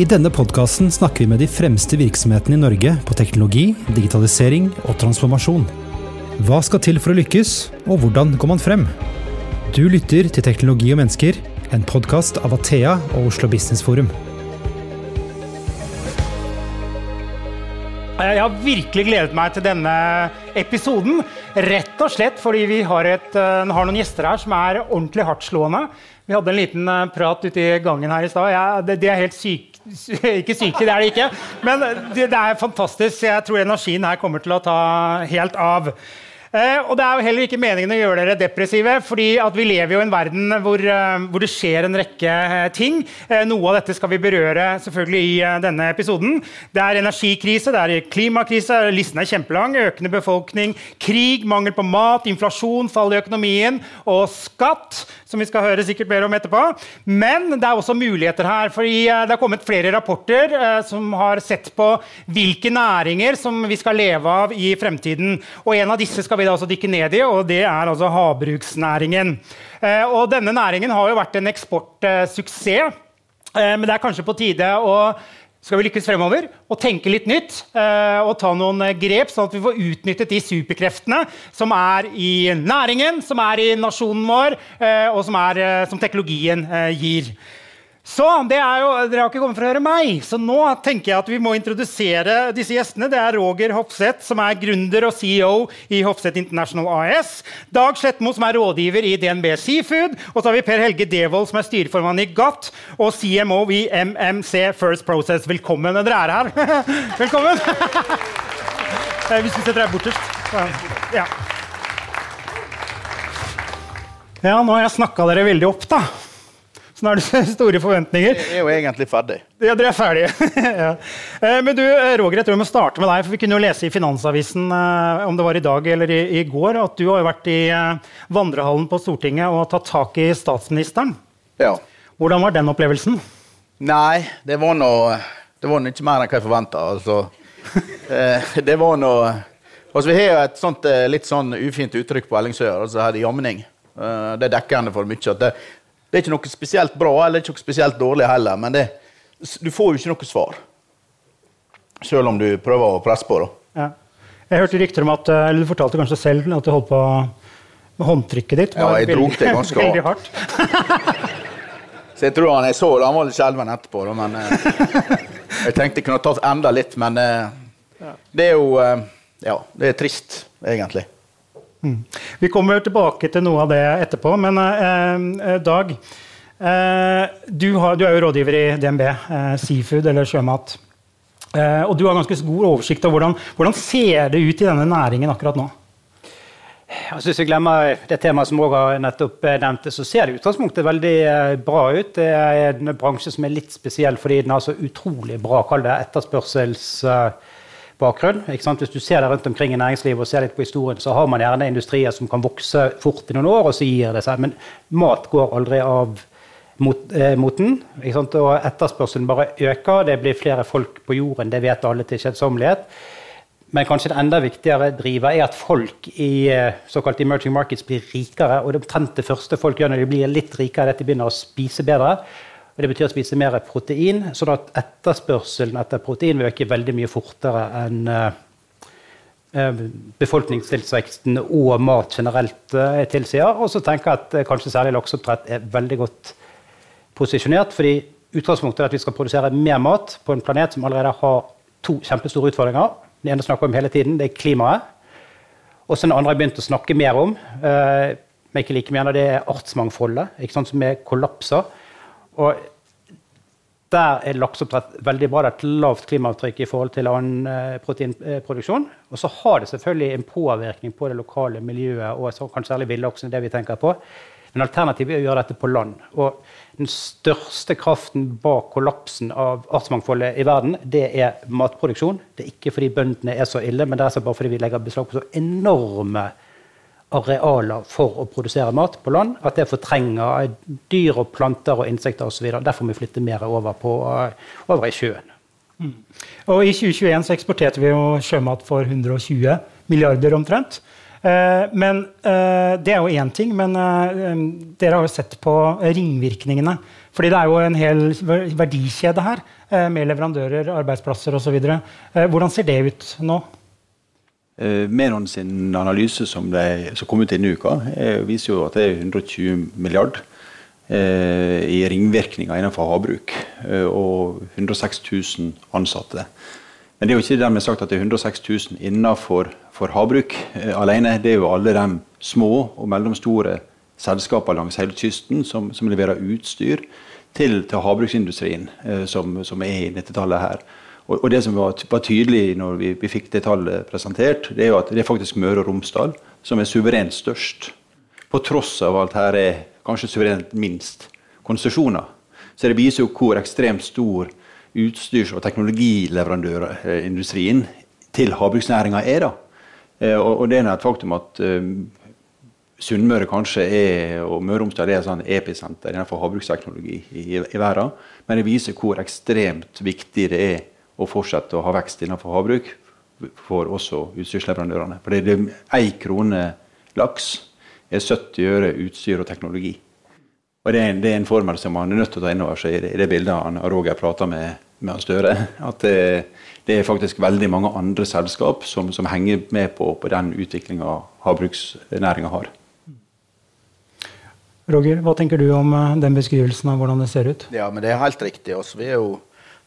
I denne podkasten snakker vi med de fremste virksomhetene i Norge på teknologi, digitalisering og transformasjon. Hva skal til for å lykkes, og hvordan går man frem? Du lytter til Teknologi og mennesker, en podkast av Athea og Oslo Business Forum. Jeg har virkelig gledet meg til denne episoden. Rett og slett fordi vi har, et, uh, har noen gjester her som er ordentlig hardtslående. Vi hadde en liten uh, prat ute i gangen her i stad. De, er helt syke. Ikke syke, det er de ikke. Men det, det er fantastisk. Jeg tror energien her kommer til å ta helt av. Eh, og det er jo heller ikke meningen å gjøre dere depressive, fordi vi lever jo i en verden hvor, eh, hvor, det skjer en rekke eh, ting. Noe av dette skal vi berøre selvfølgelig i denne episoden. Det er energikrise, det er klimakrise, listen er kjempelang. Økende befolkning, krig, mangel på mat, inflasjon, fall i økonomien og skatt, som vi skal høre sikkert mer om etterpå. Men det er også muligheter her, eh, det har kommet flere rapporter som har sett på hvilke næringer som vi skal leve av i fremtiden. Og en av disse skal vi vi da altså dykke ned i, og det er altså havbruksnæringen. Eh, og denne næringen har jo vært en eksportsuksess, eh, men det er kanskje på tide å skal vi lykkes fremover, og tenke litt nytt eh, og ta noen grep, sånn at vi får utnyttet de superkreftene som er i næringen, som er i nasjonen vår, og som, er, som teknologien gir. Så det er jo, Dere har ikke kommet for å høre meg, så nå tenker jeg at vi må introdusere disse gjestene. Det er Roger Hofseth, som er gründer og CEO i Hofseth International AS. Dag Slettmo, som er rådgiver i DNB Seafood. Og så har vi Per Helge Devold, som er styreformann i GATT og CMO i MMC First Process. Velkommen. Dere er her. Velkommen. Eh, hvis vi setter deg bortest. Ja. ja, nå har jeg snakka dere veldig opp, da. Så nå er det store forventninger. Jeg er jo egentlig ferdig. Ja, dere er ferdige. ja. Eh, men du, eh, Roger, jeg tror vi må starte med deg. for Vi kunne jo lese i Finansavisen eh, om det var i dag eller i, i går, at du har jo vært i vandrehallen på Stortinget og tatt tak i statsministeren. Ja. Hvordan var den opplevelsen? Nei, det var noe Det var ikke mer enn hva jeg forventa. Altså, det var noe altså, Vi har jo et sånt, litt sånn ufint uttrykk på Ellingsøya, altså her jamning. Det er dekkende for mye. at det, det er ikke noe spesielt bra eller ikke noe spesielt dårlig heller, men det, du får jo ikke noe svar. Selv om du prøver å presse på. Ja. Jeg hørte rykter om at eh, eller Du fortalte kanskje selv at du holdt på med håndtrykket ditt. Ja, jeg dro det ganske veldig hardt. så jeg tror han jeg så han var litt skjelven etterpå. Da, men eh, Jeg tenkte jeg kunne tatt enda litt, men eh, det er jo Ja, det er trist, egentlig. Vi kommer tilbake til noe av det etterpå, men eh, eh Dag eh, du, har, du, er jo rådgiver i DNB eh, Seafood, eller sjømat. Eh, og du har ganske god oversikt over hvordan, hvordan ser det ut i denne næringen akkurat nå? Altså, hvis vi glemmer det temaet som Roger nettopp eh, nevnte, så ser det utgangspunktet veldig bra ut. Det er en bransje som er litt spesiell fordi den har så utrolig bra kall det etterspørsels bakgrunn. Hvis du ser deg rundt omkring i næringslivet og ser litt på historien, så har man gjerne industrier som kan vokse fort i noen år, og så gir det seg. Men mat går aldri av mot, eh, moten. Og etterspørselen bare øker. Det blir flere folk på jorden, det vet alle til kjedsommelighet. Men kanskje det enda viktigere driver er at folk i eh, såkalt emerging markets blir rikere. Og det omtrent det første folk gjør når de blir litt rikere, er at de begynner å spise bedre. Det betyr å spise mer protein, sånn at etterspørselen etter protein vil øke veldig mye fortere enn befolkningstilsveksten befolkningstilveksten og mat generelt uh, tilsier. Og så tenker jeg at kanskje særlig lakseoppdrett er veldig godt posisjonert. fordi utgangspunktet er at vi skal produsere mer mat på en planet som allerede har to kjempestore utfordringer. Den ene snakker om hele tiden, det er klimaet. Og så den andre har begynt å snakke mer om, men ikke like mye, det er artsmangfoldet, ikke sant, som er kollapser. Og der er lakseoppdrett veldig bra. Det er et lavt klimaavtrykk i forhold til annen eh, proteinproduksjon. Og så har det selvfølgelig en påvirkning på det lokale miljøet, og kanskje særlig villaksen. det vi tenker på. Men alternativet er å gjøre dette på land. Og den største kraften bak kollapsen av artsmangfoldet i verden, det er matproduksjon. Det er ikke fordi bøndene er så ille, men det er bare fordi vi legger beslag på så enorme arealer for å produsere mat på land. At det fortrenger dyr og planter og insekter osv. Derfor må vi flytte mer over, på, over i sjøen. Mm. Og I 2021 så eksporterte vi jo sjømat for 120 milliarder omtrent. Eh, men eh, Det er jo én ting, men eh, dere har jo sett på ringvirkningene Fordi det er jo en hel verdikjede her, eh, med leverandører, arbeidsplasser osv. Eh, hvordan ser det ut nå? Eh, Menon sin analyse som, ble, som kom ut denne uka, viser jo at det er 120 milliard eh, i ringvirkninger innenfor havbruk. og 106 000 ansatte. Men det er jo ikke dermed sagt at det er 106 000 innenfor havbruk eh, alene. Det er jo alle de små og mellomstore selskaper langs hele kysten som, som leverer utstyr til, til havbruksindustrien, eh, som, som, er i dette tallet her. Og, og det som var, var tydelig når vi, vi, fikk det tallet presentert, det er jo at det er faktisk Møre og Romsdal som er suverent størst. På tross av alt her er kanskje suverent minst konsesjoner. Så det viser jo hvor ekstremt stor utstyrs- og teknologileverandørindustrien til havbruksnæringa er. da. Eh, og, og det er et faktum at um, Sunnmøre kanskje er, og Møre og Romsdal er et episenter innenfor havbruksteknologi i, i, verden. Men det viser hvor ekstremt viktig det er å fortsette å ha vekst innenfor havbruk for også utstyrsleverandørene. For det er én krone laks er 70 øre utstyr og teknologi. Og det er, en, det er, en, formel som man er nødt til å ta inn over seg i det, det bildet han, Roger prater med, med Støre. At det, det, er faktisk veldig mange andre selskap som, som henger med på, på den utviklinga havbruksnæringa har. Roger, hva tenker du om eh, den beskrivelsen av hvordan det ser ut? Ja, men Det er helt riktig. Altså, vi er jo,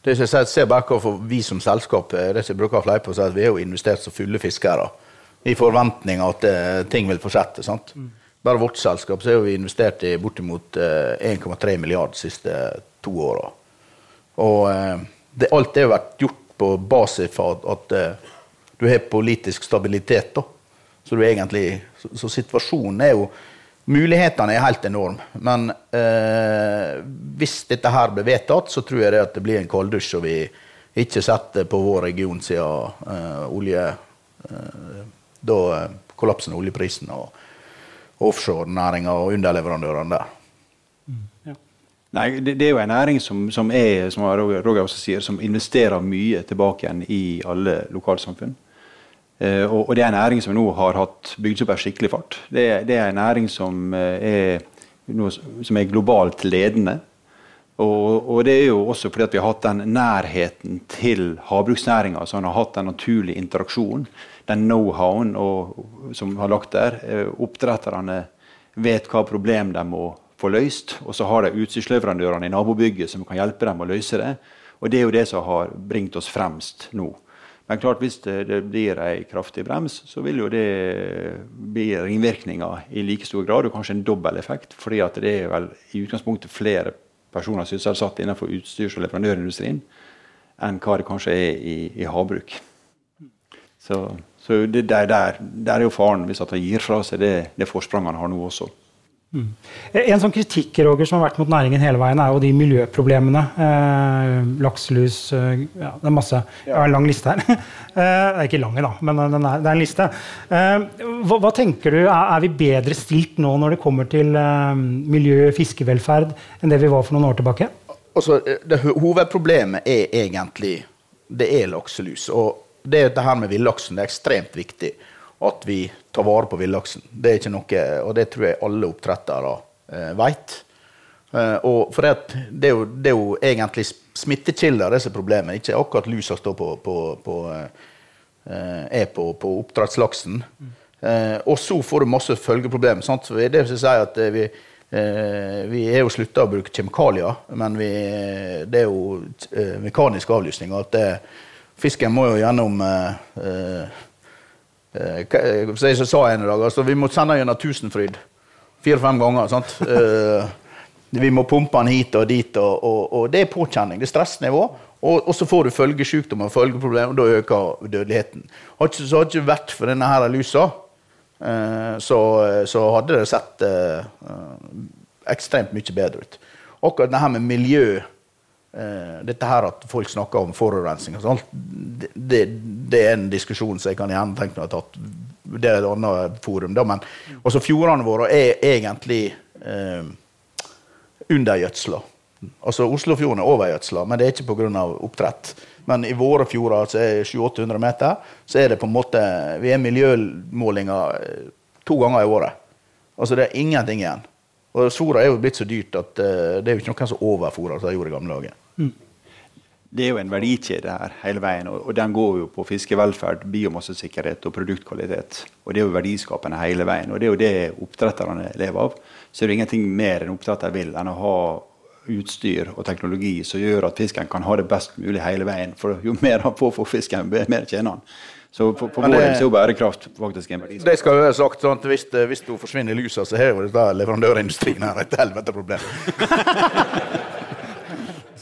det jeg ser, bare for vi som selskap det som jeg bruker å fleipe, at vi er jo investert som fulle fiskere i forventning av at uh, ting vil fortsette. sant? Mm. Bare vårt selskap så har vi investert i bortimot 1,3 eh, milliard de siste to åra. Og eh, det, alt har vært gjort på basis av at, at eh, du har politisk stabilitet. da. Så, egentlig, så, så, situasjonen er jo Mulighetene er helt enorme. Men eh, hvis dette her blir vedtatt, så tror jeg det det blir en kalddusj, og vi ikke setter på vår region siden eh, olje eh, Da kollapsen av oljeprisen. og offshorenæringa og underleverandørene der. Mm, Nei, det, det, er jo en næring som, som, er, som Roger også sier, som investerer mye tilbake igjen i alle lokalsamfunn. Eh, og, det er en næring som nå har hatt bygd opp en skikkelig fart. Det, er en næring som eh, er, som er globalt ledende. Og, og, det er jo også fordi vi har hatt den nærheten til havbruksnæringa, så han har hatt den naturlige interaksjonen, den know-howen som har lagt der. Eh, oppdretterne vet hva problem de må få løst, og så har de utstyrsleverandørene i nabobygget som kan hjelpe dem å løse det. Og det er jo det som har bringt oss fremst nå. Men klart hvis det, blir ei kraftig brems, så vil jo det bli ringvirkninger i like stor grad, og kanskje en dobbel effekt. fordi at det er vel i utgangspunktet flere personer sysselsatt innenfor utstyrs- og leverandørindustrien enn hva det kanskje er i, i havbruk. Så så det, der, der, der, er jo faren hvis at han gir fra seg det, det forspranget han har nå også. Mm. En sånn kritikk Roger, som har vært mot næringen hele veien, er jo de miljøproblemene. Eh, lakselus eh, ja, Det er masse. Jeg har en lang liste her. eh, det er ikke lang, da, men er, det er en liste. Eh, hva, hva, tenker du, er, er, vi bedre stilt nå når det kommer til eh, miljø og fiskevelferd, enn det vi var for noen år tilbake? Altså, det, hovedproblemet er egentlig det er lakselus. og det dette her med villaksen. Det er ekstremt viktig at vi tar vare på villaksen. Det er ikke noe, og det tror jeg alle oppdrettere eh, vet. Eh, og for det, det, er jo, det, er jo, egentlig smittekilder, disse problemene. Ikke akkurat lusa står på, på, på eh, er på, på oppdrettslaksen. Eh, og så får du masse følgeproblemer. Sant? Det vil si at eh, vi, eh, vi er jo slutta å bruke kjemikalier, men vi, det er jo mekanisk avlysning. at det Fisken må jo gjennom eh, eh, eh jeg sa en dag, altså, Vi må sende gjennom Tusenfryd fire-fem ganger. sant? Eh, vi må pumpe den hit og dit, og, og, og det er påkjenning. Det er stressnivå. Og, og, så får du følgesykdommer og følgeproblemer, og da øker dødeligheten. Har ikke, så hadde det ikke vært for denne her lusa, så, så, hadde det sett ekstremt mye bedre ut. Akkurat det her med miljø dette her at folk snakker om forurensning og sånt, det, det, det, er en diskusjon som jeg kan gjerne tenke meg å ha tatt. Det er et annet forum. Da, men også fjordene våre er egentlig eh, undergjødsla. Altså Oslofjorden er overgjødsla, men det er ikke pga. oppdrett. Men i våre fjorder, altså 700-800 meter, så er det på en måte Vi er miljømålinger eh, to ganger i året. Altså det er ingenting igjen. Og Sora er jo blitt så dyrt at uh, det er jo ikke noen som overfôrer som de gjorde i gamle dager. Mm. Det er jo en verdikjede her hele veien, og, og den går jo på fiskevelferd, biomassesikkerhet og produktkvalitet. Og det er jo verdiskapende hele veien, og det er jo det oppdretterne lever av. Så er det ingenting mer enn oppdretter vil enn å ha utstyr og teknologi som gjør at fisken kan ha det best mulig hele veien. For jo mer han får for fisken, jo mer tjener han. Så på, for vår del er jo bærekraft faktisk en verdi. Det skal jo være sagt sånn at hvis, hvis du forsvinner i lusa, så har jo leverandørindustrien her et helvete problem.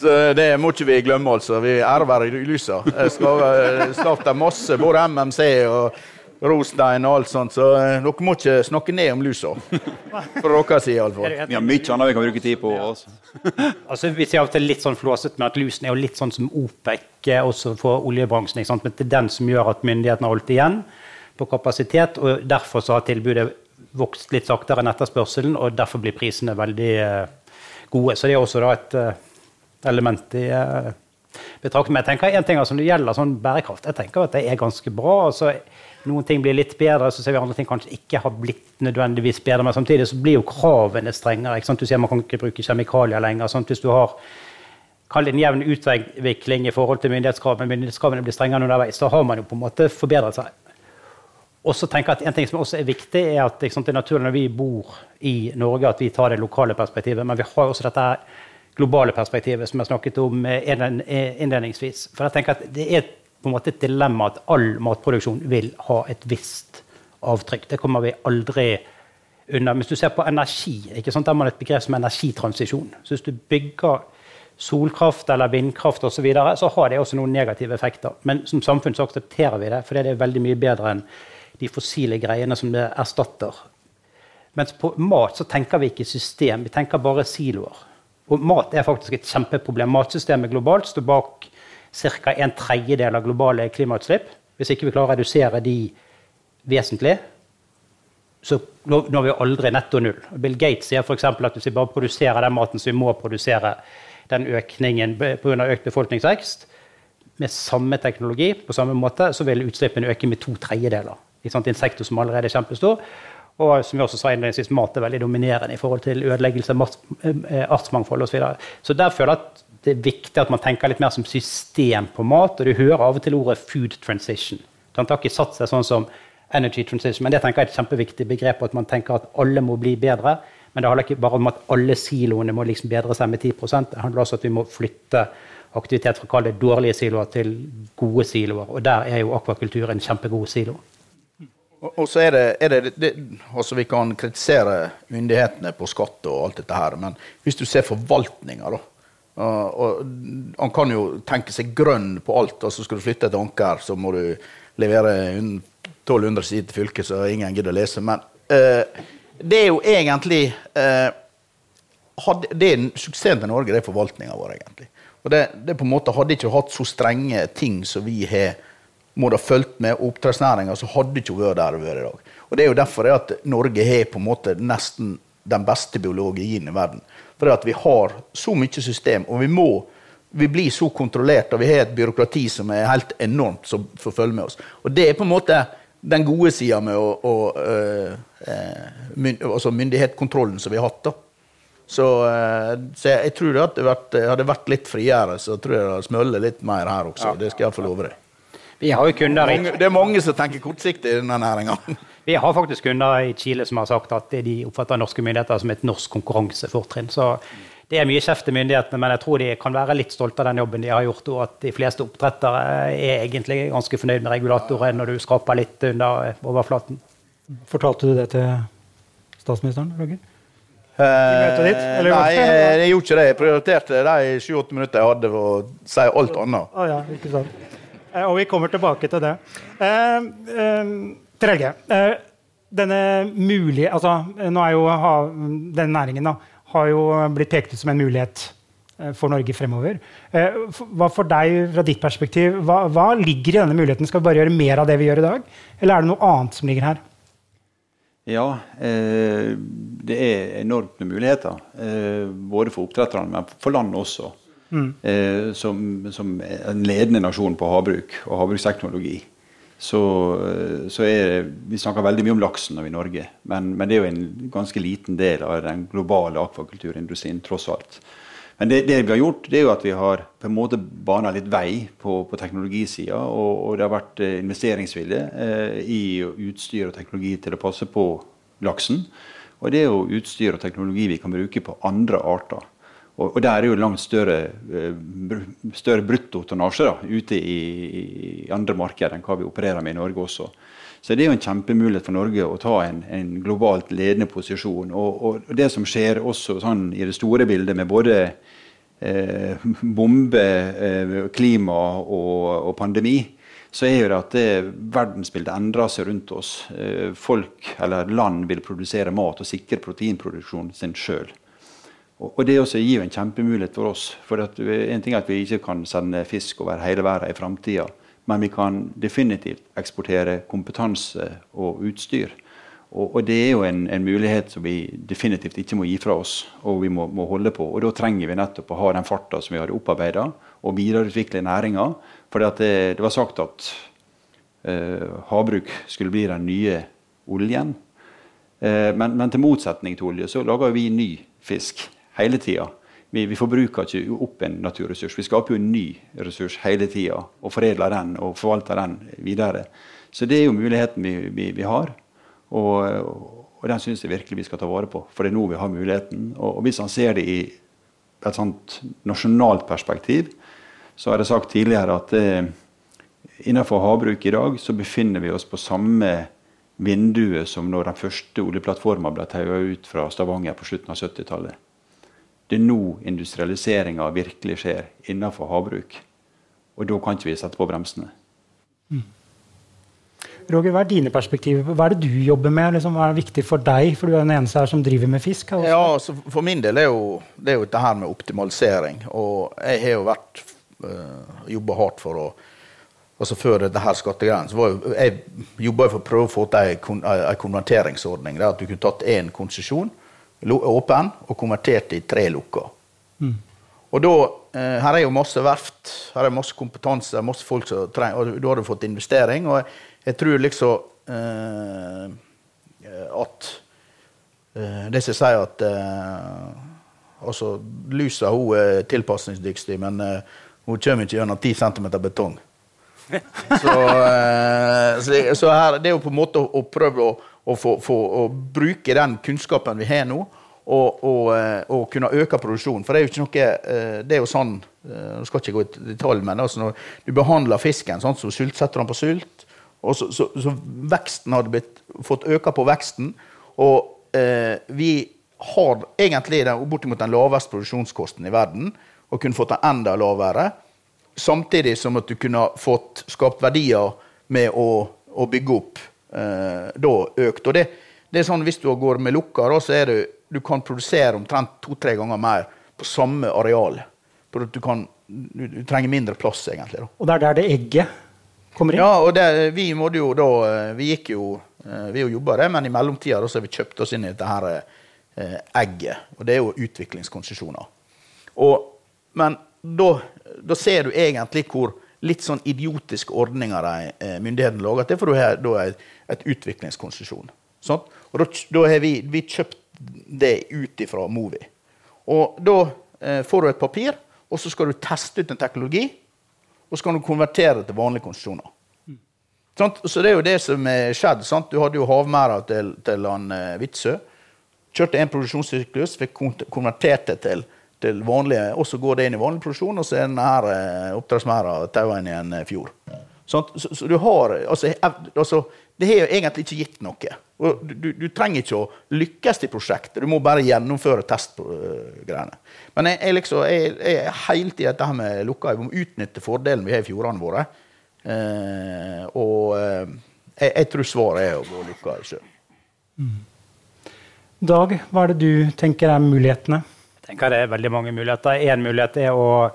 så det må ikke vi glemme, altså. Vi arver i lysa. Jeg skal eh, starte masse, både MMC og Rostein og alt sånt, så eh, dere må ikke snakke ned om lusa. Fra deres side, iallfall. Vi har mye annet vi kan bruke tid på. Også. altså, vi sier av og til litt sånn flåsete, med at lusen er jo litt sånn som OPEC også for oljebransjen. Ikke sant? Men det er den som gjør at myndighetene har holdt igjen på kapasitet, og derfor så har tilbudet vokst litt saktere enn etterspørselen, og derfor blir prisene veldig gode. Så det er også da et element i uh, betraktning. Men jeg tenker en ting som det gjelder sånn bærekraft, jeg tenker at det er ganske bra. altså noen ting blir litt bedre, så ser vi andre ting kanskje ikke har blitt nødvendigvis bedre. Men samtidig så blir jo kravene strengere. ikke sant? Du sier Man kan ikke bruke kjemikalier lenger. Sant? Hvis du har kall det en jevn utvikling i forhold til myndighetskrav, men myndighetskravene blir strengere underveis, så har man jo på en måte forbedret seg. Og så tenker jeg at En ting som også er viktig, er at sant, det er naturlig når vi bor i Norge, at vi tar det lokale perspektivet. Men vi har også dette globale perspektivet som jeg snakket om innledningsvis. For jeg tenker at det er på en måte et dilemma at all matproduksjon vil ha et visst avtrykk. Det kommer vi aldri unna. Hvis du ser på energi, ikke sant? der man et begrep som energitransisjon. Så hvis du bygger solkraft eller vindkraft osv., så, videre, så har det også noen negative effekter. Men som samfunn så aksepterer vi det, for det er veldig mye bedre enn de fossile greiene som det erstatter. Mens på mat så tenker vi ikke system, vi tenker bare siloer. Og mat er faktisk et kjempeproblem. Matsystemet globalt står bak ca. en tredjedel av globale klimautslipp. Hvis ikke vi klarer å redusere de vesentlig, så når vi aldri netto null. Bill Gates sier f.eks. at hvis vi bare produserer den maten som vi må produsere, den økningen pga. økt befolkningsvekst, med samme teknologi, på samme måte, så vil utslippene øke med to tredjedeler. I en sektor som allerede er kjempestor. Og som vi også sa innledningsvis, mat er veldig dominerende i forhold til ødeleggelse av eh, artsmangfold osv. Så, videre. så der føler jeg at det er viktig at man tenker litt mer som system på mat. Og du hører av og til ordet 'food transition'. Den har ikke satt seg sånn som energy transition, men det tenker jeg er et kjempeviktig begrep. At man tenker at alle må bli bedre. Men det handler ikke bare om at alle siloene må liksom bedre seg med 10 Det handler også om at vi må flytte aktivitet fra det dårlige siloer til gode siloer. Og der er jo akvakultur en kjempegod silo. Og så er det, er det, det altså Vi kan kritisere myndighetene på skatt og alt dette her, men hvis du ser forvaltninga, da og, og, han kan jo tenke seg grønn på alt, og så skal du flytte et anker, så må du levere 1200 sider til fylket, så ingen gidder å lese. Men uh, det er jo egentlig uh, hadde, det er Suksessen til Norge det er forvaltninga vår, egentlig. Og det, det, på en måte Hadde ikke hatt så strenge ting som vi har må da fulgt med oppdrettsnæringa, så hadde ikke vært der vi er i dag. Og Det er jo derfor at Norge har på en måte nesten den beste biologien i verden. For at vi har så mye system, og vi må vi blir så kontrollert, og vi har et byråkrati som er helt enormt, som får følge med oss. Og det er på en måte den gode sida med å, å, øh, myn, altså myndighetskontrollen som vi har hatt. da. Så, øh, så jeg, tror det hadde vært, litt friere, så tror jeg det hadde smølt litt mer her også. Det skal jeg få love deg. Vi har jo kunder i... Det er mange som tenker kortsiktig i denne næringa. Vi har faktisk kunder i Chile som har sagt at de oppfatter norske myndigheter som et norsk konkurransefortrinn. Så det er mye kjeft til myndighetene, men jeg tror de kan være litt stolte av den jobben de har gjort, og at de fleste oppdrettere er egentlig ganske fornøyd med regulatoren når du skraper litt under overflaten. Fortalte du det til statsministeren, Roger? Uh, nei, jeg gjorde ikke det. Jeg prioriterte de sju-åtte minuttene jeg hadde for å si alt annet. Ah, ja, ikke sant. Uh, og vi kommer tilbake til det. Trelge, eh, denne mulige, altså, nå er jo Denne næringen da, har jo blitt pekt ut som en mulighet eh, for Norge fremover. Eh, hva for deg, fra ditt perspektiv, hva, hva, ligger i denne muligheten? Skal vi bare gjøre mer av det vi gjør i dag, eller er det noe annet som ligger her? Ja, eh, det er enormt med muligheter. Eh, både for oppdretterne, men for landet også. Mm. Eh, som, som, en ledende nasjon på havbruk og havbruksteknologi så, så er Vi snakker veldig mye om laksen i Norge, men, men, det er jo en ganske liten del av den globale akvakulturindustrien, tross alt. Men det, det, vi har gjort, det er jo at vi har på en måte bana litt vei på, på teknologisida. Og, og, det har vært eh, investeringsvilje eh, i utstyr og teknologi til å passe på laksen. Og det er jo utstyr og teknologi vi kan bruke på andre arter. Og, og der er jo langt større, eh, større bruttotonnasje ute i, i, andre markeder enn hva vi opererer med i Norge også. Så det er jo en kjempemulighet for Norge å ta en, en globalt ledende posisjon. Og, og, det som skjer også sånn i det store bildet med både eh, bombe, eh, klima og, og, pandemi, så er jo det at det, verdensbildet endrer seg rundt oss. Eh, folk eller land vil produsere mat og sikre proteinproduksjonen sin sjøl. Og, det også gir jo en kjempemulighet for oss. For en ting er at vi ikke kan sende fisk over hele verden i framtida. Men vi kan definitivt eksportere kompetanse og utstyr. Og, og det er jo en, en, mulighet som vi definitivt ikke må gi fra oss, og vi må, må holde på. Og da trenger vi nettopp å ha den farta som vi hadde opparbeida, og videreutvikle næringa. For det, det, var sagt at eh, havbruk skulle bli den nye oljen. Eh, men, men, til motsetning til olje så lager vi ny fisk hele tida. Vi, vi, forbruker ikke opp en naturressurs. Vi skaper jo en ny ressurs hele tida og foredler den og forvalter den videre. Så det er jo muligheten vi, vi, vi har. Og, og den syns jeg virkelig vi skal ta vare på, for det er nå vi har muligheten. Og, og hvis han ser det i et sånt nasjonalt perspektiv, så har jeg sagt tidligere at eh, innenfor havbruk i dag så befinner vi oss på samme vinduet som når den første oljeplattforma ble taua ut fra Stavanger på slutten av 70-tallet. Det er nå industrialiseringa virkelig skjer innenfor havbruk. Og da kan ikke vi sette på bremsene. Mm. Roger, Hva er dine perspektiver? Hva er det du jobber med? Liksom, hva er viktig for deg? For du er den eneste her som driver med fisk. Ja, altså, For min del er jo det er jo dette her med optimalisering. Og jeg har jo vært uh, eh, jobba hardt for å altså Før dette her skattegreiene så var jo, jeg jobba for å prøve å få til en konverteringsordning. der At du kunne tatt én konsesjon åpen og konvertert i tre lukka. Mm. Og da, eh, Her er jo masse verft, her er masse kompetanse, masse folk som trenger, og da har du fått investering. Og jeg, jeg tror liksom eh, at eh, Det som sier at eh, altså, Lusa hun er tilpasningsdyktig, men eh, hun kommer ikke gjennom 10 cm betong. så, eh, så, så her, det er jo på en måte å, å prøve å og for, for å bruke den kunnskapen vi har nå, og, og, eh, og, kunne øke produksjonen. For det er jo ikke noe eh, Det er jo sånn eh, Nå skal ikke gå i detalj, men altså når du behandler fisken sånn, så sult, setter den på sult, og så, så, så veksten hadde blitt, fått øke på veksten. Og eh, vi har egentlig den, bortimot den laveste produksjonskosten i verden, og kunne fått den enda lavere. Samtidig som at du kunne fått skapt verdier med å, å bygge opp da økt. Og det, det, er sånn Hvis du går med lukka, da, så er det, du kan produsere omtrent to-tre ganger mer på samme areal. Du, kan, du, du, trenger mindre plass, egentlig. Da. Og det er der det egget kommer inn? Ja, og det, vi måtte jo da Vi gikk jo vi vi jobba det, men i mellomtida har vi kjøpt oss inn i dette her eh, egget. Og det er jo utviklingskonsesjoner. Og, men da, da ser du egentlig hvor litt sånn idiotiske ordninger de eh, myndighetene lager. Det er for du har da et, et utviklingskonsesjon. Sånn? Og da, da, har vi, vi kjøpt det ut ifra Movi. Og da eh, får du et papir, og så skal du teste ut en teknologi. Og så kan du konvertere det til vanlige konsesjoner. Mm. Sånn? Så det er jo det som er skjedd. Sant? Du hadde jo havmerda til, til han eh, Vitsø. Kjørte en produksjonssyklus, fikk konvertert det til til vanlige, og så går det inn i vanlig produksjon, og så er denne eh, oppdrettsmerda taua inn i en eh, fjord. Sånn, så, så, du har altså, altså, Det har jo egentlig ikke gitt noe. Og du, du, trenger ikke å lykkes i prosjektet, du må bare gjennomføre testgreiene. Men jeg, jeg, liksom, jeg, jeg er helt i dette med lukka. Vi må utnytte fordelen vi har i fjordene våre. Eh, og eh, jeg, jeg, tror svaret er å gå lukka sjøl. Mm. Dag, hva er det du tenker er mulighetene? Tenker det er veldig mange muligheter. Én mulighet er å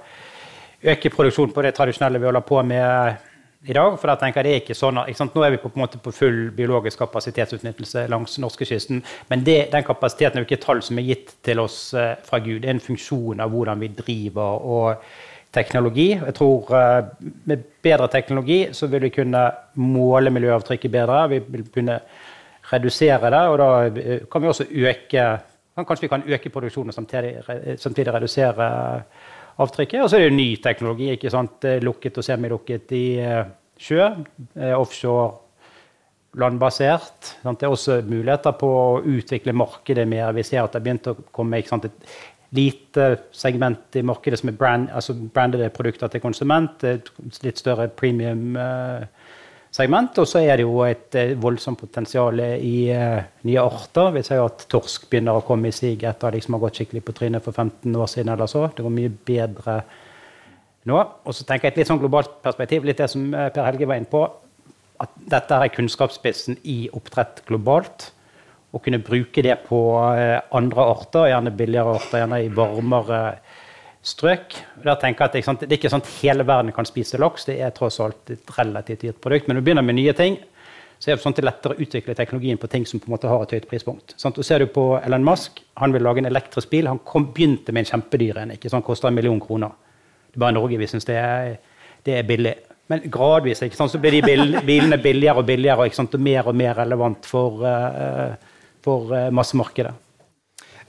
øke produksjonen på det tradisjonelle vi holder på med i dag. For da tenker jeg det er ikke sånn, ikke Nå er vi på, på, på full biologisk kapasitetsutnyttelse langs norskekysten. Men det, den kapasiteten er jo ikke et tall som er gitt til oss uh, fra Gud. Det er en funksjon av hvordan vi driver og teknologi. Jeg tror uh, med bedre teknologi så vil vi kunne måle miljøavtrykket bedre. Vi vil kunne redusere det, og da eh, kan vi også øke Kanskje vi kan øke produksjonen og samtidig, samtidig redusere avtrykket. Og så er det jo ny teknologi. ikke sant? Lukket og semilukket i eh, sjø. Eh, offshore landbasert. Sant? Det er også muligheter på å utvikle markedet mer. Vi ser at det har begynt å komme sant, et lite segment i markedet som er brand, altså brandede produkter til konsument. Litt større premium. Eh, segment. Og så er det jo et eh, voldsomt potensial i uh, nye arter. Vi ser at torsk begynner å komme i sig etter at liksom har gått skikkelig på trynet for 15 år siden. eller så. Det går mye bedre nå. Og så tenker jeg et litt sånn globalt perspektiv, litt det som eh, Per Helge var inne på. At dette er kunnskapsspissen i oppdrett globalt. Å kunne bruke det på andre arter, gjerne billigere arter, gjerne i varmere strøk. Da tenker jeg at Det er ikke sånn at hele verden kan spise laks. Det er tross alt et relativt dyrt produkt. Men når du begynner med nye ting, så er det sånn det er lettere å utvikle teknologien på ting som på en måte har et høyt prispunkt. Sånn, og ser du på Elon Musk, Han vil lage en elektrisk bil. Han kom, begynte med en kjempedyr en. ikke sånn, Koster en million kroner. Det er bare Norge vi syns det, det, er billig. Men gradvis ikke sant, så blir de bil, bilene billigere og billigere sant, og mer og mer relevant for, uh, for uh, massemarkedet.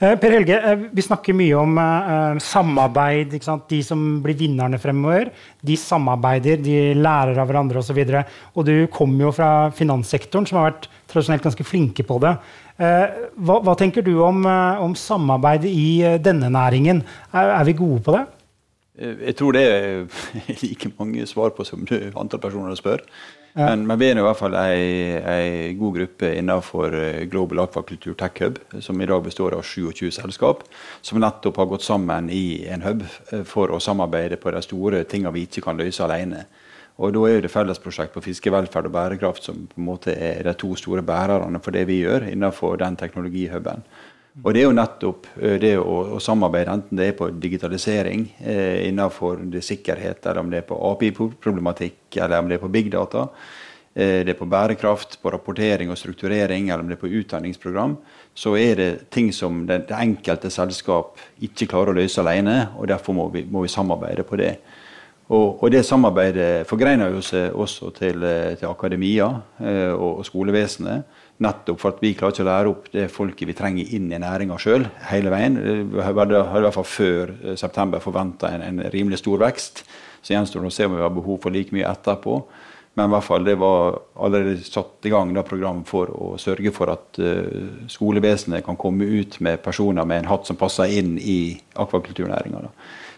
Eh, per Helge, eh, vi snakker mye om uh, samarbeid. De som blir vinnerne fremover, de samarbeider, de lærer av hverandre osv. Og, så og du kommer jo fra finanssektoren, som har vært tradisjonelt ganske flinke på det. Hva, hva, tenker du om, om samarbeid i denne næringen? Er, er, vi gode på det? Jeg tror det er like mange svar på som antall personer spør. Men, men, vi er i hvert fall ei, god gruppe innenfor eh, Global Aquaculture Tech Hub, som i dag består av 27 selskap, som nettopp har gått sammen i en hub eh, for å samarbeide på de store tingene vi ikke kan løse alene. Og Da er det fellesprosjekt på fiskevelferd og bærekraft som på en måte er de to store bærerne for det vi gjør innenfor den teknologihuben. Og det er jo nettopp eh, det å, å samarbeide, enten det er på digitalisering eh, innenfor sikkerhet, eller om det er på API-problematikk, eller om det er på big data. Eh, det er på bærekraft, på rapportering og strukturering, eller om det er på utdanningsprogram. Så er det ting som det, det enkelte selskap ikke klarer å løse alene, og derfor må vi, må vi samarbeide på det. Og, og, det samarbeidet forgreiner jo seg også til, eh, til akademia eh, og, og skolevesenet. Nettopp for at vi klarer ikke å lære opp det folket vi trenger inn i næringa sjøl hele veien. Vi hadde i hvert fall før eh, september forventa en, en, rimelig stor vekst. Så gjenstår det å se om vi har behov for like mye etterpå. Men i hvert fall det var allerede satt i gang da program for å sørge for at uh, skolevesenet kan komme ut med personer med en hatt som passer inn i akvakulturnæringa.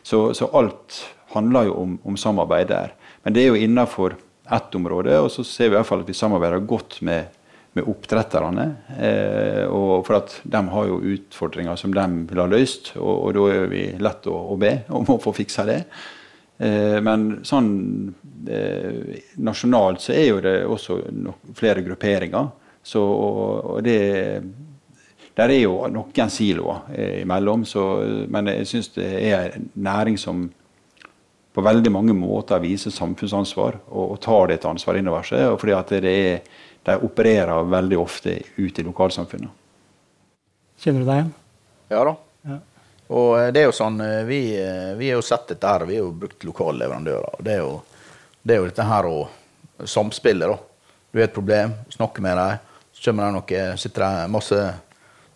Så, så, alt handler jo om, om, samarbeid der. Men det er jo innafor ett område, og så ser vi i hvert fall at vi samarbeider godt med med oppdretterne. Eh, og for at de har jo utfordringer som de vil ha løst, og, og da er vi lett å, å, be om å få fiksa det. Eh, men sånn eh, nasjonalt så er jo det også flere grupperinger. Så, og, det der er jo noen siloer imellom, så, men jeg syns det er en næring som på veldig mange måter viser samfunnsansvar og, og tar det et ansvar innover seg. fordi at det er de opererer veldig ofte ute i lokalsamfunnet. Kjenner du deg igjen? Ja da. Ja. Og eh, det er jo sånn, eh, vi, eh, vi har jo sett dette her, vi har jo brukt lokale leverandører. Det er jo, det er jo dette her å samspille. da. Du har et problem, snakker med dem, så kommer det noe, sitter det masse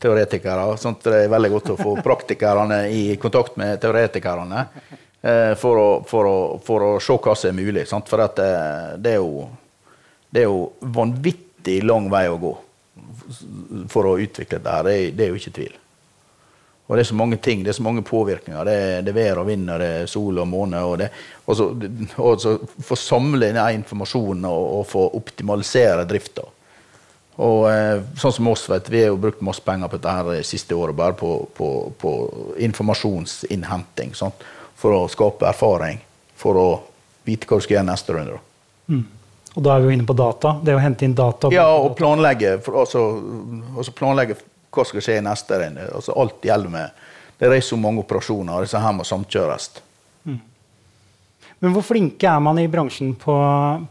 teoretikere. sånn at Det er veldig godt å få praktikerne i kontakt med teoretikerne for å, for, å, for å, se hva som er mulig. Sant? For det, det er jo det er jo vanvittig lang vei å gå for å utvikle dette. Det, er, det er jo ikke tvil. Og det er så mange ting, det er så mange påvirkninger. Det er, det vær og vind, og det er sol og måne. Og, det, og, så, og så få samle inn informasjonen og, og få optimalisere drifta. Og eh, sånn som oss, vet, Vi har jo brukt masse penger på dette her det siste året bare på, på, på informasjonsinnhenting. Sant? For å skape erfaring. For å vite hva du skal gjøre neste runde. Mm. Og da er vi jo inne på data. Det å hente inn data. Ja, og planlegge, for, også, også planlegge hva skal skje i neste runde. Altså, alt gjelder med Det er så mange operasjoner, og disse her må samkjøres. Mm. Men hvor flinke er man i bransjen på,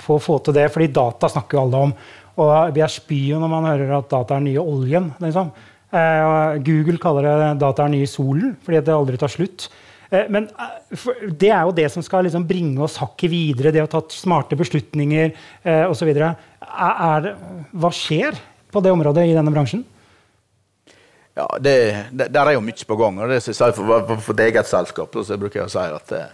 på, å få til det? Fordi data snakker jo alle om. Og vi er spy når man hører at data er nye oljen. Liksom. Eh, Google kaller det data er nye solen, fordi det aldri tar slutt. Eh, men det er jo det som skal liksom bringe oss hakket videre, det å ta smarte beslutninger eh, osv. Hva skjer på det området i denne bransjen? Ja, det, det, Der er jo mye på gang. og det jeg for, for, for eget selskap så bruker jeg å si at eh,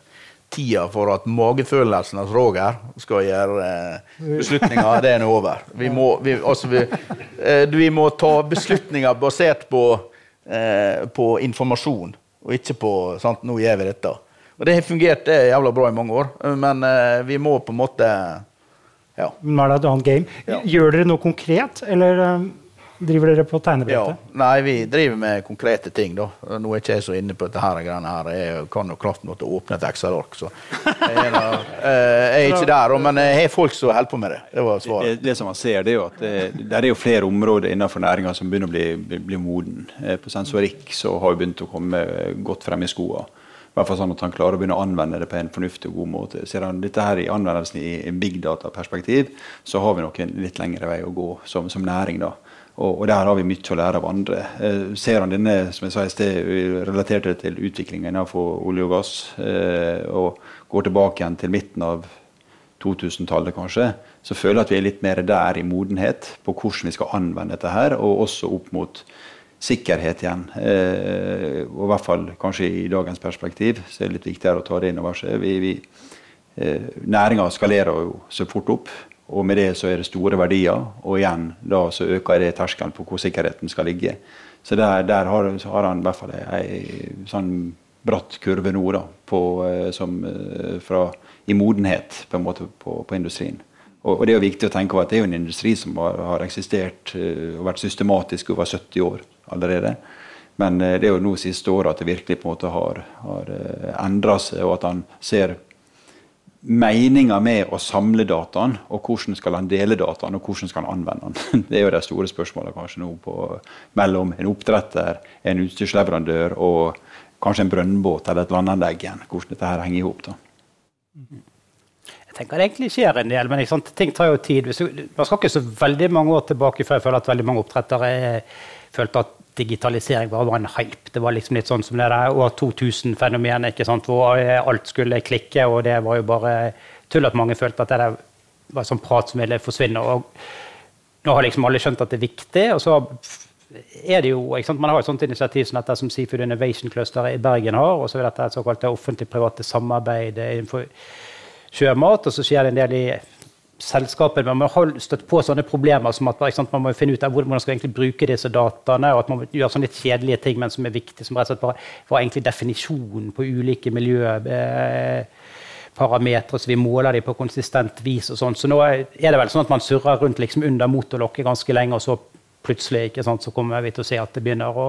tida for at magefølelsen hos Roger skal gjøre eh, beslutninger, det er nå over. Vi må, vi, altså vi, eh, vi må, ta beslutninger basert på, eh, på informasjon, og ikke på sant, 'nå gjør vi dette'. Og Det har fungert det er jævla bra i mange år, men uh, vi må på en måte ja. Nå er det et annet game. Ja. Gjør dere noe konkret, eller eh, driver dere på tegnebrettet? Ja. Nei, vi driver med konkrete ting. da. Nå er ikke jeg så inne på dette her, greiene her. Jeg kan jo klart måtte åpne et Excel-ark, så jeg er, da, eh, jeg er, ikke der. Men jeg har folk som holder på med det. Det var svaret. Det, det, som man ser, det er jo at det, det er jo flere områder innenfor næringa som begynner å bli, bli, bli moden. Eh, på sensorikk så har vi begynt å komme godt frem i skoa. I hvert fall sånn at han klarer å begynne å anvende det på en fornuftig og god måte. Ser han dette her i anvendelsen i en big data-perspektiv, så har vi nok en litt lengre vei å gå som, som næring. da. Og, og, der har vi mye å lære av andre. Eh, ser han denne som jeg sa i sted, relatert til utviklingen innenfor olje og gass, eh, og går tilbake igjen til midten av 2000-tallet, kanskje, så føler jeg at vi er litt mer der i modenhet på hvordan vi skal anvende dette her, og også opp mot sikkerhet igjen. Eh, og i hvert fall kanskje i dagens perspektiv så er det litt viktigere å ta det inn over seg. Vi, vi, eh, Næringa skalerer jo så fort opp. Og med det så er det store verdier, og igjen da så øker det terskelen på hvor sikkerheten skal ligge. Så der, der har, har, han i hvert fall ei sånn bratt kurve nå, da, på, eh, som, eh, fra, i modenhet på en måte på, på industrien. Og, og, det er jo viktig å tenke på at det er jo en industri som har, har eksistert uh, og vært systematisk over 70 år allerede. Men det er jo nå siste året at det virkelig på en måte har, har endra seg, og at han ser meninga med å samle dataen, og hvordan skal han dele dataen, og hvordan skal han anvende den. Det er jo de store spørsmålet kanskje nå på, mellom en oppdretter, en utstyrsleverandør og kanskje en brønnbåt eller et landanlegg igjen. Hvordan dette her henger i hop. Jeg tenker det egentlig skjer en del, men sant, ting tar jo tid. Man skal ikke så veldig mange år tilbake før jeg føler at veldig mange oppdrettere følte at digitalisering bare var en hype. Det var liksom litt sånn som det der år 2000-fenomenet, hvor alt skulle klikke, og det var jo bare tull at mange følte at det var sånn prat som ville forsvinne. og Nå har liksom alle skjønt at det er viktig. og så er det jo, ikke sant, Man har et sånt initiativ som dette som Seafood Innovation Cluster i Bergen har. og så er dette et såkalt offentlig-private samarbeid innenfor sjømat. Og så skjer det en del i selskapene, men man har støtt på sånne problemer som at sant, man må finne ut hvordan man skal egentlig bruke disse dataene, og at man gjør sånne litt kjedelige ting, men som er viktige. Som rett og slett bare var egentlig definisjonen på ulike miljøparametere, så vi måler dem på konsistent vis. og sånn. Så nå er det vel sånn at man surrer rundt liksom under motorlokket ganske lenge, og så plutselig ikke sant, så kommer vi til å se at det begynner å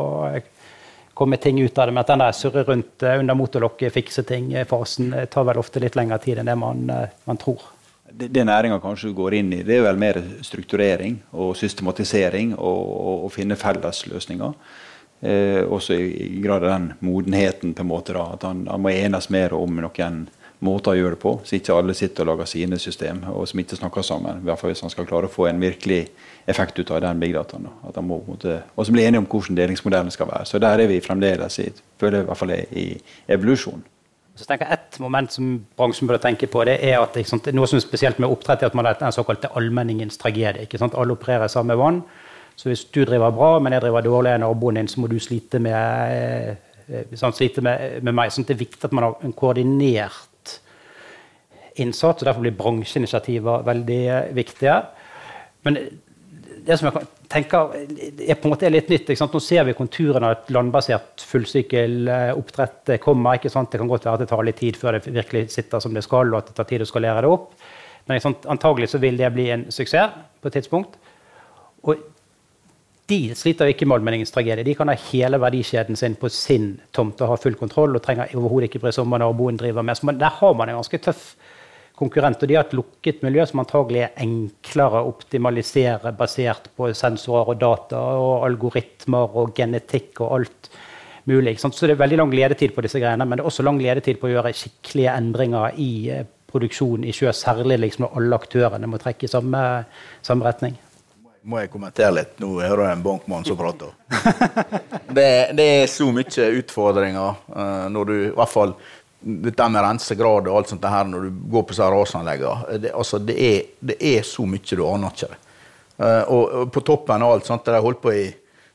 komme ting ut av det. Men at den der surre rundt eh, under motorlokket, fikse ting-fasen eh, tar vel ofte litt lengre tid enn det man, eh, man tror det, det næringa kanskje går inn i, det er vel mer strukturering og systematisering og, og, og finne fellesløsninger. Eh, også i, i, grad av den modenheten, på en måte da, at han, han, må enes mer om noen måter å gjøre det på, så ikke alle sitter og lager sine system og som ikke snakker sammen. I hvert fall Hvis han skal klare å få en virkelig effekt ut av den big dataen. At han må, måtte, og så bli enige om hvordan delingsmodellen skal være. Så der er vi fremdeles i, føler jeg i hvert fall i evolusjon. Så tenker jeg Et moment som bransjen burde tenke på, det er at sant, noe som er spesielt med oppdrett, er at man har den såkalte allmenningens tragedie. Alle opererer samme vann. Så hvis du driver bra, men jeg driver dårlig, naboen din, så må du slite med, sånn, slite med, med meg. Sånn, det er viktig at man har en koordinert innsats, og derfor blir bransjeinitiativer veldig eh, viktige. Men det som jeg tenker er på en måte litt nytt. Nå ser vi konturene av et landbasert fullsykkeloppdrett kommer. ikke sant? Det kan godt være at det tar litt tid før det virkelig sitter som det skal, og at det tar tid å skalere det opp. Men sant, antagelig så vil det bli en suksess på et tidspunkt. Og de sliter ikke med allmenningens tragedie. De kan ha hele verdikjeden sin på sin tomt og ha full kontroll og trenger overhodet ikke bry seg om hva naboen driver med. Så der har man en ganske tøff konkurrent. Og de har et lukket miljø som antagelig er enklere å optimalisere basert på sensorer og data og algoritmer og genetikk og alt mulig. Så det er veldig lang ledetid på disse greiene, men det er også lang ledetid på å gjøre skikkelige endringer i produksjon produksjonen i sjø, særlig liksom når alle aktørene må trekke i samme, samme retning. må jeg kommentere litt. Nå hører jeg en bankmann som prater. det, det, er så mye utfordringer uh, når du i hvert fall dette med rensegrad og alt sånt her når du går på rasanleggene. Det, altså, det, er, det er så mye du aner ikke. Uh, og, og, på toppen av alt sånt, De har holdt på i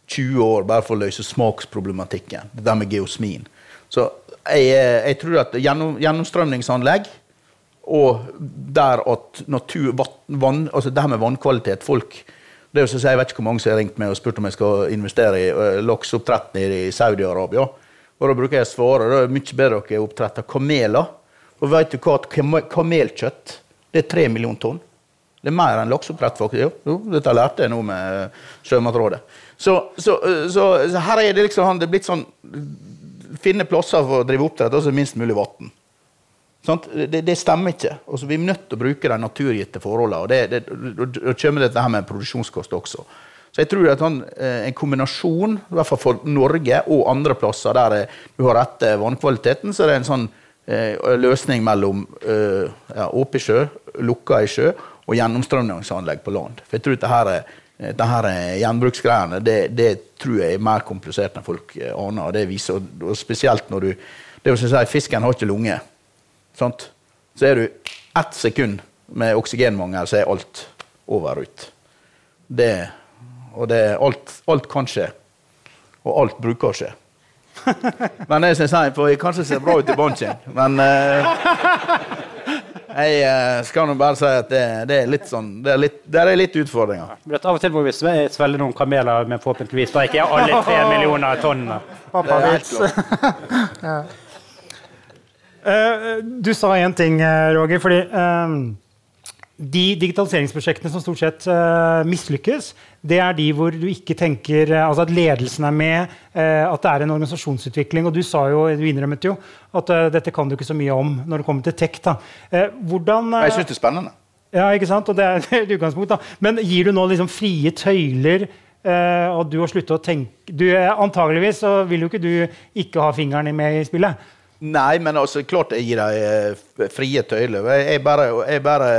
20 år bare for å løse smaksproblematikken. Det der med geosmin. Så jeg, jeg tror at gjennom, gjennomstrømningsanlegg og der at natur, vann, altså det her med vannkvalitet folk det er jo så Jeg vet ikke hvor mange som har ringt meg og spurt om jeg skal investere i uh, lakseoppdrett i Saudi-Arabia. Og Da bruker jeg å svare det er mye bedre dere oppdretter kameler. Og vet du hva, kamelkjøtt det er tre millioner tonn. Det er mer enn lakseoppdrett. faktisk. jo, dette lærte jeg nå med Sjømatrådet. Så, så, så, så, her er det liksom det er blitt sånn Finne plasser for å drive oppdrett, og minst mulig vann. Det, det, stemmer ikke. Altså, vi er nødt til å bruke de naturgitte forholdene. og det, Da kommer dette her med produksjonskost også. Så jeg tror at sånn, En kombinasjon, i hvert fall for Norge og andre plasser der du har rette vannkvaliteten, så er det en sånn eh, løsning mellom eh, ja, åpen sjø, lukka i sjø og gjennomstrømningsanlegg på land. For jeg tror det her, er her gjenbruksgreiene det, det, tror jeg er mer komplisert enn folk aner. og det viser, og Spesielt når du det vil si, Fisken har ikke lunge. Så er du ett sekund med oksygenmangel, så er alt over ut. Det, og det, alt, alt kan skje. Og alt bruker å skje. Men det syns jeg for jeg kanskje ser bra ut i bunchen, Men uh, jeg uh, skal nå bare si at det, det, er litt sånn Det er litt, Der er litt utfordringer. Ja, av og til må vi svelge noen kameler, men forhåpentligvis da ikke alle tre millioner tonn. Pappa ja. Uh, du sa én ting, eh, Roger. fordi uh, de digitaliseringsprosjektene som stort sett uh, mislykkes, det er de hvor du ikke tenker altså at ledelsen er med, at det er en organisasjonsutvikling. Og du sa jo, du innrømmet jo at dette kan du ikke så mye om når det kommer til tech. da. Hvordan, jeg syns det er spennende. Ja, ikke sant? Og det er et utgangspunkt. da. Men gir du nå liksom frie tøyler? og du har sluttet å tenke du, Antageligvis så vil jo ikke du ikke ha fingeren med i spillet. Nei, men altså, klart jeg gir eh, frie tøyler. Jeg, bare, jeg bare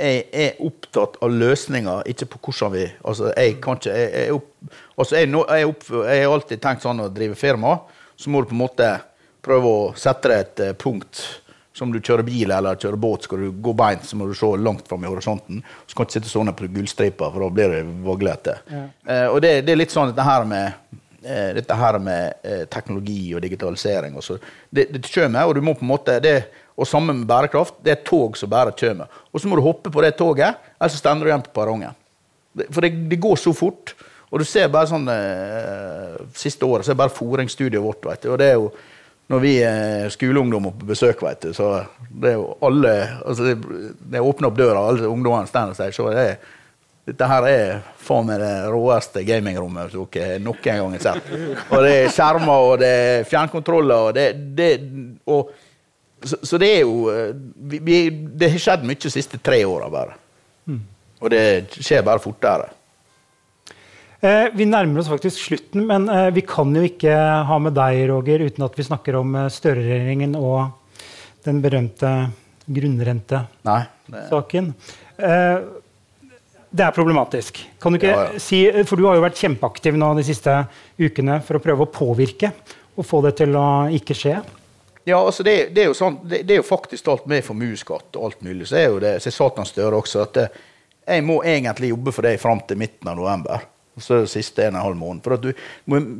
jeg er opptatt av løsninger, ikke på hvordan vi altså, jeg kan ikke, jeg, jeg, opp, altså, jeg, jeg, opp, jeg, har alltid tenkt sånn å drive firma, så må du på en måte prøve å sette deg et uh, punkt. Som du kjører bil eller kjører båt, skal du gå beint, så må du se langt fram i horisonten. Så kan du ikke sitte sånn på gullstripa, for da blir det vaglete. Ja. Eh, og det, det, er litt sånn dette her med eh, dette her med eh, teknologi og digitalisering. Og så. Det, det kommer, og du må på en måte det, og sammen med bærekraft, det er tog som bare kommer. Og så må du hoppe på det toget, ellers så stender du igjen på perrongen. For det, det, går så fort. Og du ser bare sånn eh, Siste året så er det bare foringsstudiet vårt. Vet du, og det er jo når vi er skoleungdommer på besøk, vet du, så det er jo alle altså det åpner opp døra, alle ungdommene står og sier så det er dette her er faen meg det råeste gamingrommet som dere noen gang har sett. Og det er skjermer, og det er fjernkontroller, og det, det og, så, så, det er jo vi, vi, Det har skjedd mye de siste tre åra, bare. Mm. Og det skjer bare fortere. Eh, vi nærmer oss faktisk slutten, men eh, vi kan jo ikke ha med deg, Roger, uten at vi snakker om eh, Støre-regjeringen og den berømte grunnrentesaken. Eh, det er problematisk. Kan du ikke ja, ja. si, For du har jo vært kjempeaktiv nå de siste ukene for å prøve å påvirke og få det til å ikke skje. Ja, altså det, det, er jo sånn, det, det, er jo faktisk alt med formuesskatt og alt mulig. Så er jo det, så Satan Støre også at jeg må egentlig jobbe for det fram til midten av november. Og så er det siste en og en halv måned. For du,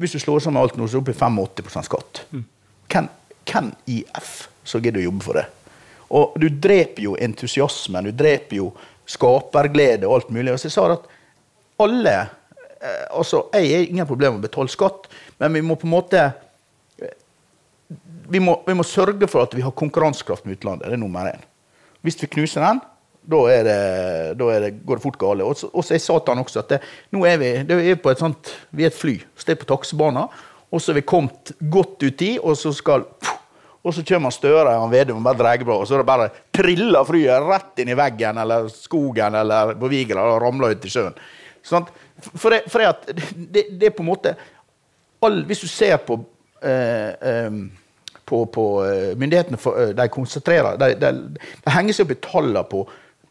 hvis du slår sammen alt nå, så er du oppe i 85% skatt. Mm. Hvem, hvem i F så gidder å jobbe for det? Og du dreper jo entusiasmen. Du dreper jo skaperglede og alt mulig. Og så jeg sa at alle eh, altså Jeg har ingen problemer med å betale skatt, men vi må på en måte vi må, vi må, sørge for at vi har konkurransekraft med utlandet. Det er nummer én. Hvis vi knuser den, da, det, da det, går det fort galt. Og så jeg sa til han også at det, nå er vi, er på et sånt, vi er et fly. Så er på taksebanen. Og så er vi kommet godt uti, og så skal og så kommer Støre og Vedum og bare drar på, og så er det bare triller flyet rett inn i veggen eller skogen eller på Vigra og ramler ut i sjøen. Sånn, for, det, for det, det, det, er på en måte all, Hvis du ser på på, på uh, myndighetene for, uh, de konsentrerer de, de, de, henger seg opp i tallene på,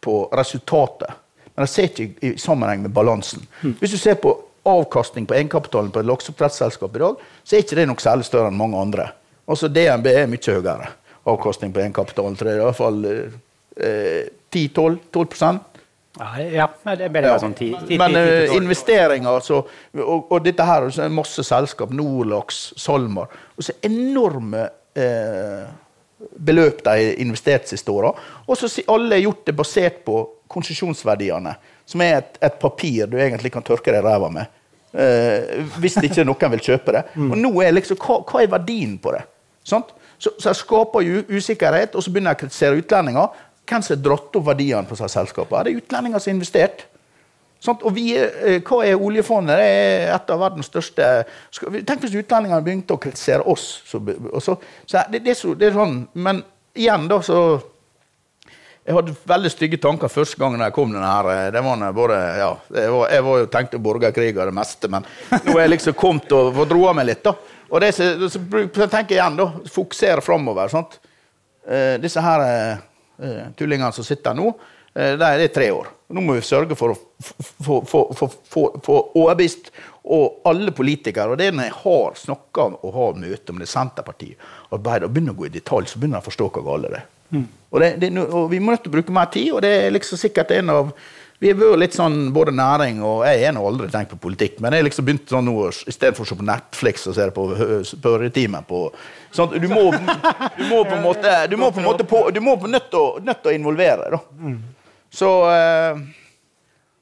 på resultatet. men de ser ikke i, i sammenheng med balansen. Hvis du ser på avkastning på egenkapitalen på et lakseoppdrettsselskap i dag, så er ikke det nok særlig større enn mange andre. Altså DNB er mye høyere avkastning på egenkapitalen. tror jeg, I hvert fall eh, 10-12 Ja, det bedre ja. sånn ti, ti, Men 10 12. investeringer, altså, og, og dette her er det masse selskap, Norlax, SalMar og så enorme eh, beløp de har investert siste åra. Og så har alle gjort det basert på konsesjonsverdiene, som er et, et papir du egentlig kan tørke deg i ræva med. Eh, hvis ikke noen vil kjøpe det. Og nå er liksom, hva, hva er verdien på det? Sant? Så, så jeg skaper jo usikkerhet, og så begynner jeg å kritisere utlendinger. Hvem som har dratt opp verdiene på disse selskapene? Det er utlendinger som har investert. Sånt? Og vi, er- eh, hva er oljefondet? Det er et av verdens største Tenk hvis utlendingene begynte å kritisere oss. Så, så, så det, det, er så, det er sånn, Men igjen, da, så Jeg hadde veldig stygge tanker første gangen jeg kom denne her. eh, Det var bare, ja, jeg var, jeg var jo tenkte borgerkrig og det meste, men nå er jeg liksom kommet og fått roa meg litt. da. Og det, så, så, tenker jeg igjen, da. Fokusere framover. Eh, disse her eh, tullingene som sitter nå, eh, det er det tre år. Nå må vi sørge for å få- overbevist og alle politikere. Og det er når jeg har snakka og har møte om det Senterpartiet og Arbeiderpartiet, og begynner å gå i detalj, så begynner jeg å forstå hva galt det er. Og, det, det, og vi må nødt til å bruke mer tid, og det er liksom sikkert en av vi har vært litt sånn både næring og Jeg har nå aldri tenkt på politikk, men jeg liksom begynt sånn nå i stedet for å se på Netflix og se det på spørretimen på sånn, du, må, du må på en måte Du må på en måte på, du må på nødt til å- involvere, da. Så eh,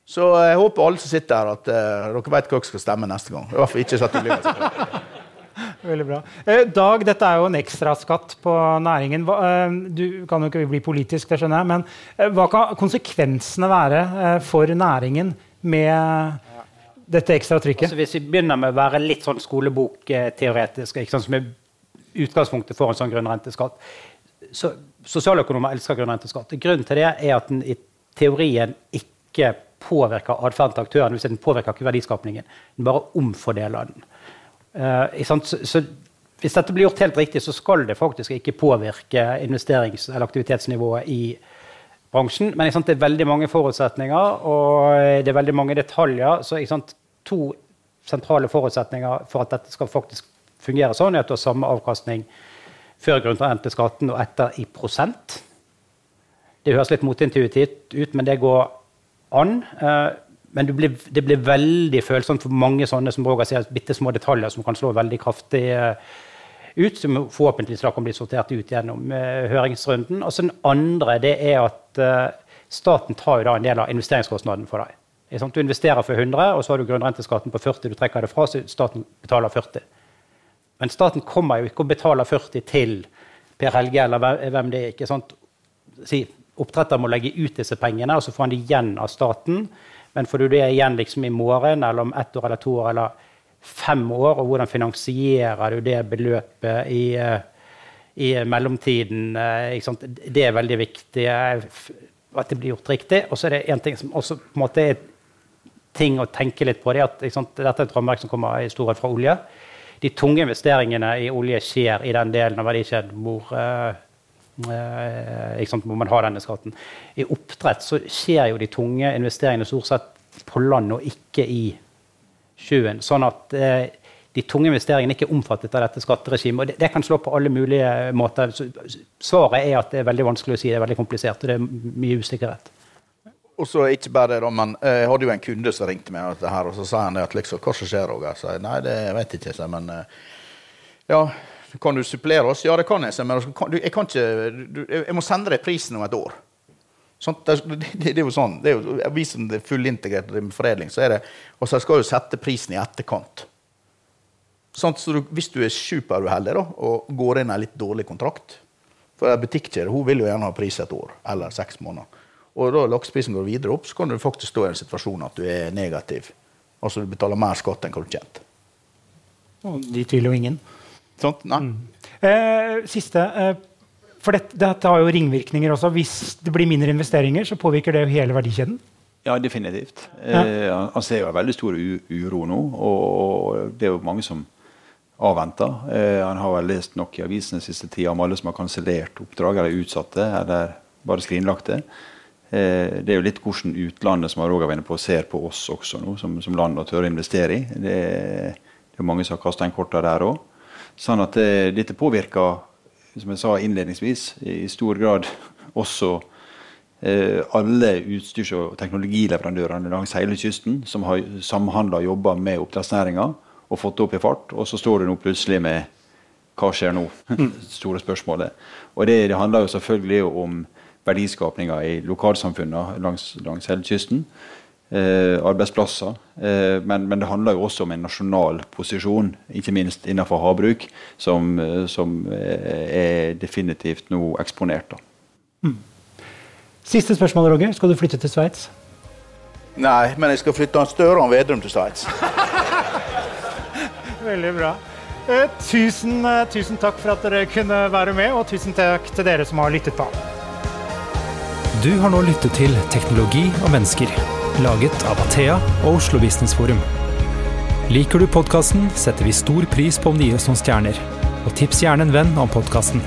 så jeg håper alle som sitter her, at eh, dere vet hva dere skal stemme neste gang. I hvert fall ikke så tullinger. Veldig bra. Eh, Dag, dette er jo en ekstraskatt på næringen. Eh, du kan jo ikke bli politisk, det skjønner jeg, men eh, hva kan konsekvensene være for næringen med dette ekstra trykket? Altså, hvis vi begynner med å være litt sånn skolebokteoretisk, som er utgangspunktet for en sånn grunnrenteskatt så Sosialøkonomer elsker grunnrenteskatt. Grunnen til det er at den i teorien ikke påvirker atferden til aktøren. Hvis den påvirker ikke verdiskapningen. Den bare omfordeler den. Eh? Så, hvis dette blir gjort helt riktig, så skal det faktisk ikke påvirke investerings- eller aktivitetsnivået i bransjen. Men sant, det er veldig mange forutsetninger, og det er veldig mange detaljer. Så sant, to sentrale forutsetninger for at dette skal faktisk fungere sånn, er at du har samme avkastning før grunnrenteskatten og etter i prosent. Det høres litt motintuitivt ut, men det går an. Men det blir, det blir veldig følsomt for mange sånne som Roger sier, bitte små detaljer som kan slå veldig kraftig eh, ut, som forhåpentligvis da kan bli sortert ut gjennom eh, høringsrunden. Og så den andre det er at eh, staten tar jo da en del av investeringskostnaden for deg. Du investerer for 100, og så har du grunnrenteskatten på 40, du trekker det fra, så staten betaler 40. Men staten kommer jo ikke og betaler 40 til Per Helge eller hvem det er. ikke sant? Si, oppdretter må legge ut disse pengene, og så får han det igjen av staten. Men får du det igjen liksom i morgen, eller om ett år eller to år eller fem år, og hvordan finansierer du det beløpet i, eh, i mellomtiden? eh? Det er veldig viktig eh, at det blir gjort riktig. Og så er det en ting som også på en måte er ting å tenke litt på. det at Dette er et rammeverk som kommer i stor grad fra olje. De tunge investeringene i olje skjer i den delen av verdikjeden hvor, eh, sant, hvor man har denne skatten. I oppdrett så skjer jo de tunge investeringene stort sett på land og ikke i sjøen. Sånn at eh, de tunge investeringene ikke er omfattet av dette skatteregimet. det, det kan slå på alle mulige måter. Så, svaret er at det er veldig vanskelig å si, det er veldig komplisert og det er mye usikkerhet. Og så ikke bare det, da, men eh, jeg hadde jo en kunde som ringte meg, og så sa han det at liksom, hva som skjer, Roger? Jeg sa nei, det vet jeg ikke, men eh, ja, kan du supplere oss? Ja, det kan jeg, men altså, jeg kan ikke Jeg må sende deg prisen om et år. Sånt, det, det, det er jo sånn, det er jo, Vi som er fullintegrert med foredling, så er det Og så skal jo sette prisen i etterkant. Sånn, så du, hvis du er superuheldig og går inn i en litt dårlig kontrakt For butikkjede hun vil jo gjerne ha pris et år eller seks måneder. Og da lakseprisen går videre opp, så kan du faktisk stå i en situasjon at du er negativ. Altså du betaler mer skatt enn hva du tjente. Og De tviler jo ingen. Sånt? Nei? Eh, siste. Eh, for dette, dette har jo ringvirkninger også. Hvis det blir mindre investeringer, så påvirker det jo hele verdikjeden. Ja, definitivt. Ja. Eh, han- han ser jo en veldig stor uro nå, og det er jo mange som avventer. Eh, han har vel lest nok i avisene siste tida om alle som har kansellert oppdrag, eller utsatte, eller bare skrinlagt det. Eh, det er jo litt hvordan utlandet som Roger var inne på, ser på oss også nå, som, som land å tør å investere i. Det, det er mange som har kasta inn korta der òg. Sånn at det, dette påvirker, som jeg sa innledningsvis, i stor grad også eh, alle utstyrs- og teknologileverandørene langs hele kysten som har samhandla og jobba med oppdrettsnæringa og fått det opp i fart. Og så står det nå plutselig med hva skjer nå? Store spørsmålet. Og det, det handler jo selvfølgelig om verdiskapinga i lokalsamfunna langs, langs hele kysten. Eh, arbeidsplasser. Eh, men, men, det handler jo også om en nasjonal posisjon, ikke minst innenfor havbruk, som, eh, som eh, er definitivt nå eksponert. Mm. Siste spørsmål, Roger. Skal du flytte til Sveits? Nei, men jeg skal flytte Hans Støran Vedrum til Sveits. Veldig bra. Eh, tusen, tusen takk for at dere kunne være med, og tusen takk til dere som har lyttet på. Du har nå lyttet til Teknologi og mennesker, laget av Athea og Oslo Business Forum. Liker du podkasten, setter vi stor pris på om du gir oss noen stjerner. Og tips gjerne en venn om podkasten.